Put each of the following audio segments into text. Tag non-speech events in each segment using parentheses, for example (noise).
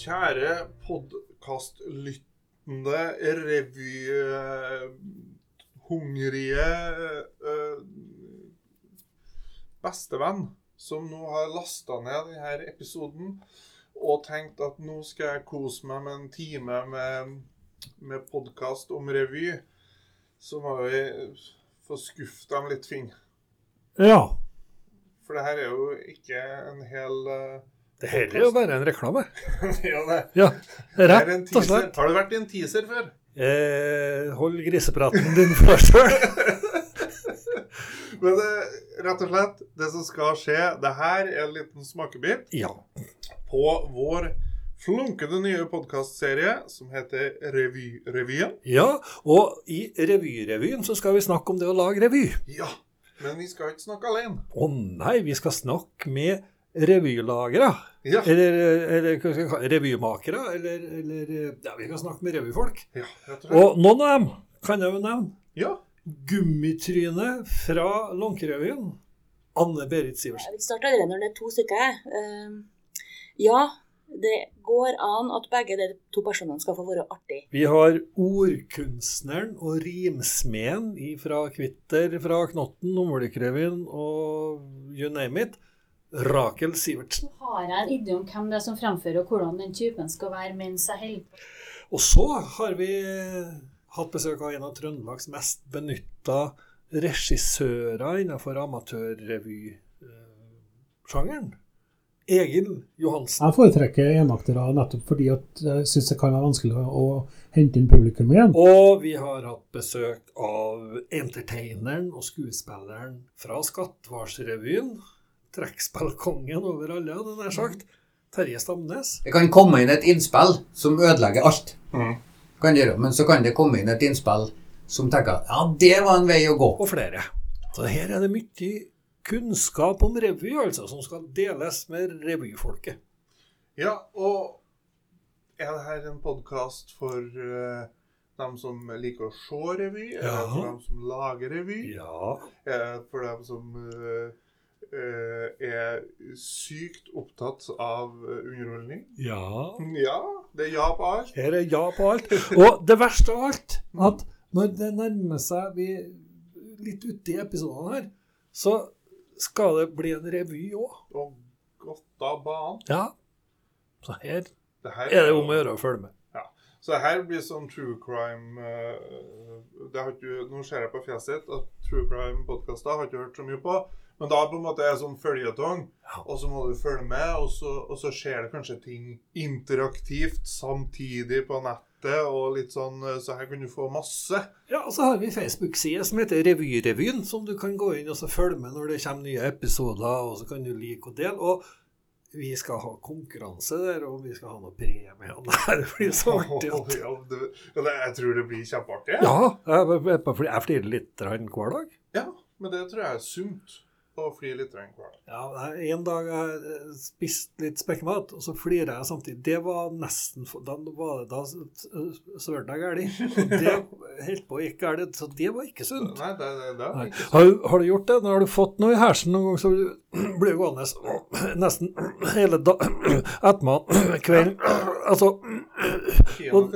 Kjære podkastlyttende, revyhungrige uh, bestevenn som nå har lasta ned denne episoden og tenkt at nå skal jeg kose meg med en time med, med podkast om revy, så må vi få skuffet dem litt, Finn. Ja. For det her er jo ikke en hel uh, Det her er jo bare en reklame. (laughs) ja, det, Ja, rett og slett. Har du vært i en teaser før? Eh, hold grisepraten din for deg sjøl. (laughs) Men det, rett og slett, det som skal skje Det her er en liten smakebit Ja. på vår flunkende nye podkastserie som heter Revyrevyen. ja. Og i Revyrevyen så skal vi snakke om det å lage revy. Ja, men vi skal ikke snakke alene. Å nei, vi skal snakke med revylagere. Ja, Eller, eller hva skal jeg kalle revymakere. Eller, eller Ja, vi kan snakke med revyfolk. ja og noen av dem kan jeg jo nevne. Ja, Gummitrynet fra Lånkerevyen. Anne-Berit Sivertsen. Vi starter allerede når det er to stykker. Uh, ja, det går an at begge de to personene skal få være artig. Vi har ordkunstneren og rimsmeden fra Kvitter, fra Knotten, Humlekrevyen og you name it, Rakel Sivertsen. Har jeg en idé om hvem det er som fremfører, og hvordan den typen skal være mens jeg holder på? Og så har vi hatt besøk av en av Trøndelags mest benytta regissører innenfor amatørrevysjangeren. Egil Johansen. Jeg foretrekker enaktere nettopp fordi at jeg syns det kan være vanskelig å hente inn publikum igjen. Og vi har hatt besøk av entertaineren og skuespilleren fra Skattvarsrevyen. Trekkspillkongen over alle, hadde jeg nær sagt. Terje Stamnes. Det kan komme inn et innspill som ødelegger alt. Mm. Kan gjøre. Men så kan det komme inn et innspill som tenker ja, det var en vei å gå. Og flere. Så her er det mye kunnskap om revy, altså, som skal deles med revyfolket. ja og er det her en podkast for uh, dem som liker å se revy? Er det for dem som lager revy? Ja. Er det for dem som eh, eh, er sykt opptatt av eh, underholdning? Ja. Ja, det er ja på alt. Her er ja på alt. Og det verste av alt, at når det nærmer seg vi litt ute i episodene her, så skal det bli en revy òg. Og godt av banen. Ja. Så her Det her er det om å gjøre å følge med. Så det her blir sånn true crime eh, det har ikke, Nå ser jeg på fjeset ditt at true crime-podkaster har ikke hørt så mye på. Men da på en måte er det sånn føljetong, og så må du følge med. Og så, og så skjer det kanskje ting interaktivt samtidig på nettet, og litt sånn Så her kan du få masse. Ja, og så har vi Facebook-side som heter Revyrevyen, som du kan gå inn og så følge med når det kommer nye episoder, og så kan du like og dele. Og vi skal ha konkurranse der, og vi skal ha noe premie. (laughs) Det blir så artig. (laughs) at- Ja, det, jeg tror det blir kjempeartig. Ja, jeg, jeg, jeg flirer litt hver dag. Ja, men det tror jeg er sunt. Å flir litt hver dag. Ja, En dag jeg spist litt spekkemat, og så flirer jeg samtidig. Det var nesten Da var det da svørte jeg galt. (laughs) Det holdt på å gikk galt, så det var ikke sunt. Nei, det, det, det var ikke ikke Har, har du gjort det? Når har du fått noe i hersen noen gang, så blir du (clears throat) gående (clears throat) nesten (clears throat) hele da, ettermiddagen, kvelden Altså og,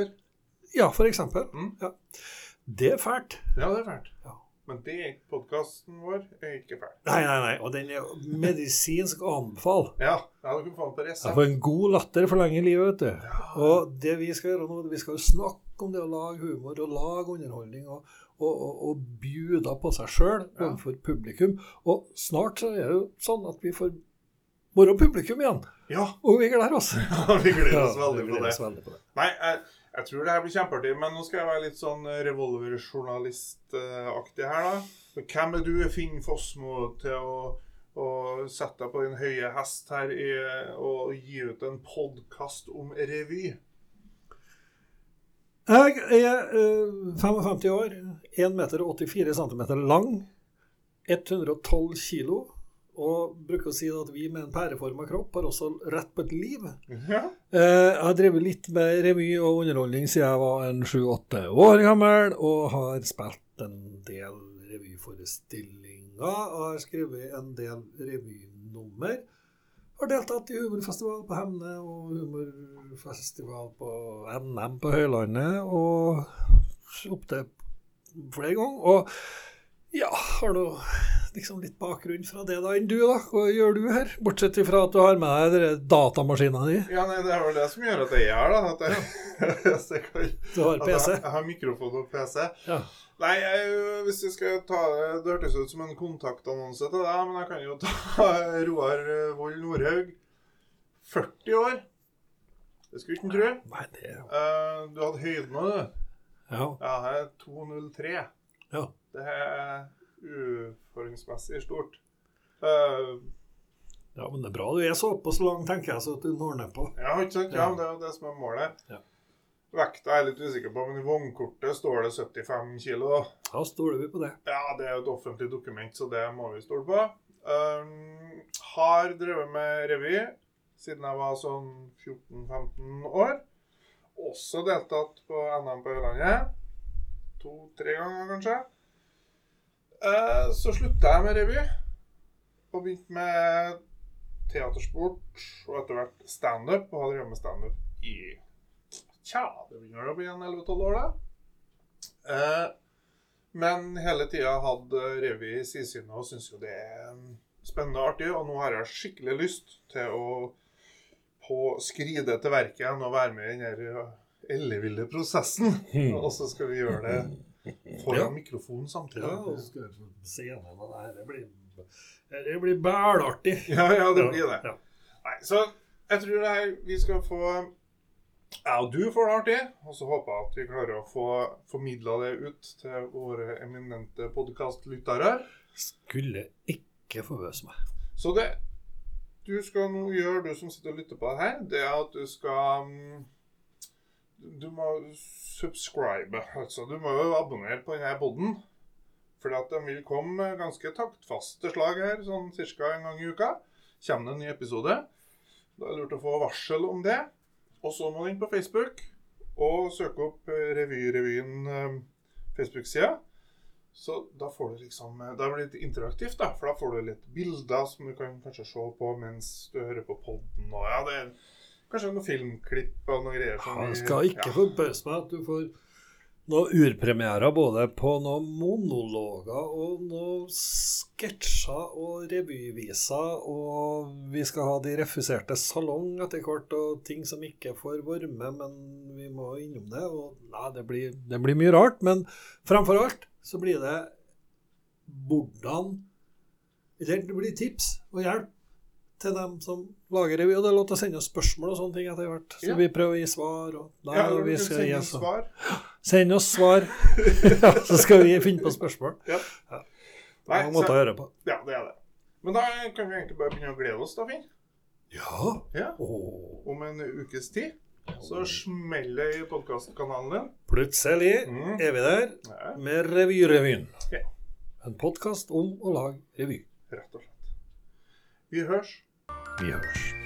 Ja, for eksempel. Mm. Ja. Det er fælt. Ja, det er fælt. Ja. Men det er ikke podkasten vår er ikke ferdig. Nei, nei, nei. Og den er medisinsk anbefalt. Ja, ja, du kan få den på Ja, for en god latter forlenger livet, vet du. Og det vi skal gjøre nå, vi skal jo snakke om det å lage humor og lage underholdning og, og, og, og bjuda på seg sjøl Ja. overfor publikum. Og snart så er det jo sånn at vi får være publikum igjen. Ja, Og vi gleder oss. (laughs) Ja, vi gleder oss Ja, veldig vi på gleder det. oss veldig på det. Nei, jeg, jeg tror det her blir kjempeartig, men nå skal jeg være litt sånn eh, revolverjournalistaktig her, da. Hvem er du, Finn Fossmo, til å, å sette deg på din høye hest her i, og gi ut en podkast om revy? Jeg er eh, 55 år, 1,84 meter og 84 cm lang, 112 kilo, og bruker å si at vi med en pæreforma kropp har også rett på et liv. Ja. Eh, Jeg har drevet litt med revy og underholdning siden jeg var en sju-åtte år gammel, og har spilt en del revyforestillinger har skrevet en del revynummer. har deltatt i humorfestival på Hemne og humorfestival på NM på Høylandet og opptil flere ganger. Og ja, har nå liksom litt bakgrunn fra det da enn du, da. Hva gjør du her? Bortsett fra at du har med deg datamaskina di. Ja, nei, det er vel det som gjør at jeg er her, da. At jeg, (laughs) jeg, kan, Du har at jeg, jeg har mikrofon og PC. Ja. Nei, jeg, hvis jeg skal ta det Det hørtes ut som en kontaktannonse til deg, men jeg kan jo ta (laughs) Roar Vold Nordhaug. 40 år. Det skulle ikke en tro. Nei, det Eh, du hadde høyden òg, du. Ja. Ja, her er 203. ja. Det er uforholdsmessig stort. Uh, Ja, men det er bra du er såpass lang, tenker jeg, så at du når ned på. ja, ikke sant? Ja, det er jo det som er målet. Ja. Vekta er jeg litt usikker på, men i vognkortet står det 75 kilo. da. Stoler vi på det. Ja, det er jo et offentlig dokument, så det må vi stole på. Um, har drevet med revy siden jeg var sånn 14-15 år. Også deltatt på NM på Ørlandet. To-tre ganger, kanskje. Eh, så slutta jeg med revy og begynte med teatersport og etter hvert standup. Og hadde drevet med standup i Tja, det begynner å bli en 11-12 år, da. Eh, men hele tida hadde revy i sidesynet og syns jo det er um, spennende og artig. Og nå har jeg skikkelig lyst til å på skride til verket og være med i den uh, elleville prosessen. Og så skal vi gjøre det foran Ja. mikrofonen samtidig. Ja, og skal se det der. Det blir, det blir bælartig. Ja, ja, det blir det. Ja. Nei, så jeg tror det her vi skal få Jeg og du får det artig, og så håper jeg at vi klarer å få formidla det ut til våre eminente podkastlyttere. Skulle ikke forvøse meg. Så det du skal nå gjøre, du som sitter og lytter på det her, det er at du skal mm, Du må subscribe. Altså, du må jo abonnere på denne poden. At de vil komme ganske taktfaste slag her, sånn ca. en gang i uka. Kommer det en ny episode. Da er det lurt å få varsel om det. Og så må du inn på Facebook og søke opp eh, Revyrevyen eh, Facebook-sida. Så da får du liksom eh, Da blir det litt interaktivt, da. For da får du litt bilder som du kan kanskje se på mens du hører på podden. Og ja, det er kanskje noen filmklipp og noen greier som Ja, vi- skal ikke ja. forbause meg at du får noen urpremierer både på noen monologer og noen sketsjer og revyviser, og vi skal ha De refuserte salong etter hvert, og ting som ikke får være med, men vi må innom det. Og nei, det blir, det blir mye rart, men framfor alt så blir det hvordan Eller det blir tips og hjelp til dem som lager revy, og det er lov til å sende oss spørsmål og sånne ting etter hvert. Så Ja. vi prøver å gi svar. Og, der, Ja, og vi skal gi oss- svar. Send oss svar, (laughs) så skal vi finne på spørsmål. Ja. Ja. Nei, måter å så, høre på. ja, det er det. Men da kan vi egentlig bare begynne å glede oss, da, Finn. Ja. Ja. Om en ukes tid så smeller det i podkastkanalen din. Plutselig Mm. er vi der Ja, med Revyrevyen. Ja. En podkast om å lage revy. rett og slett. Vi hørs. Vi høres.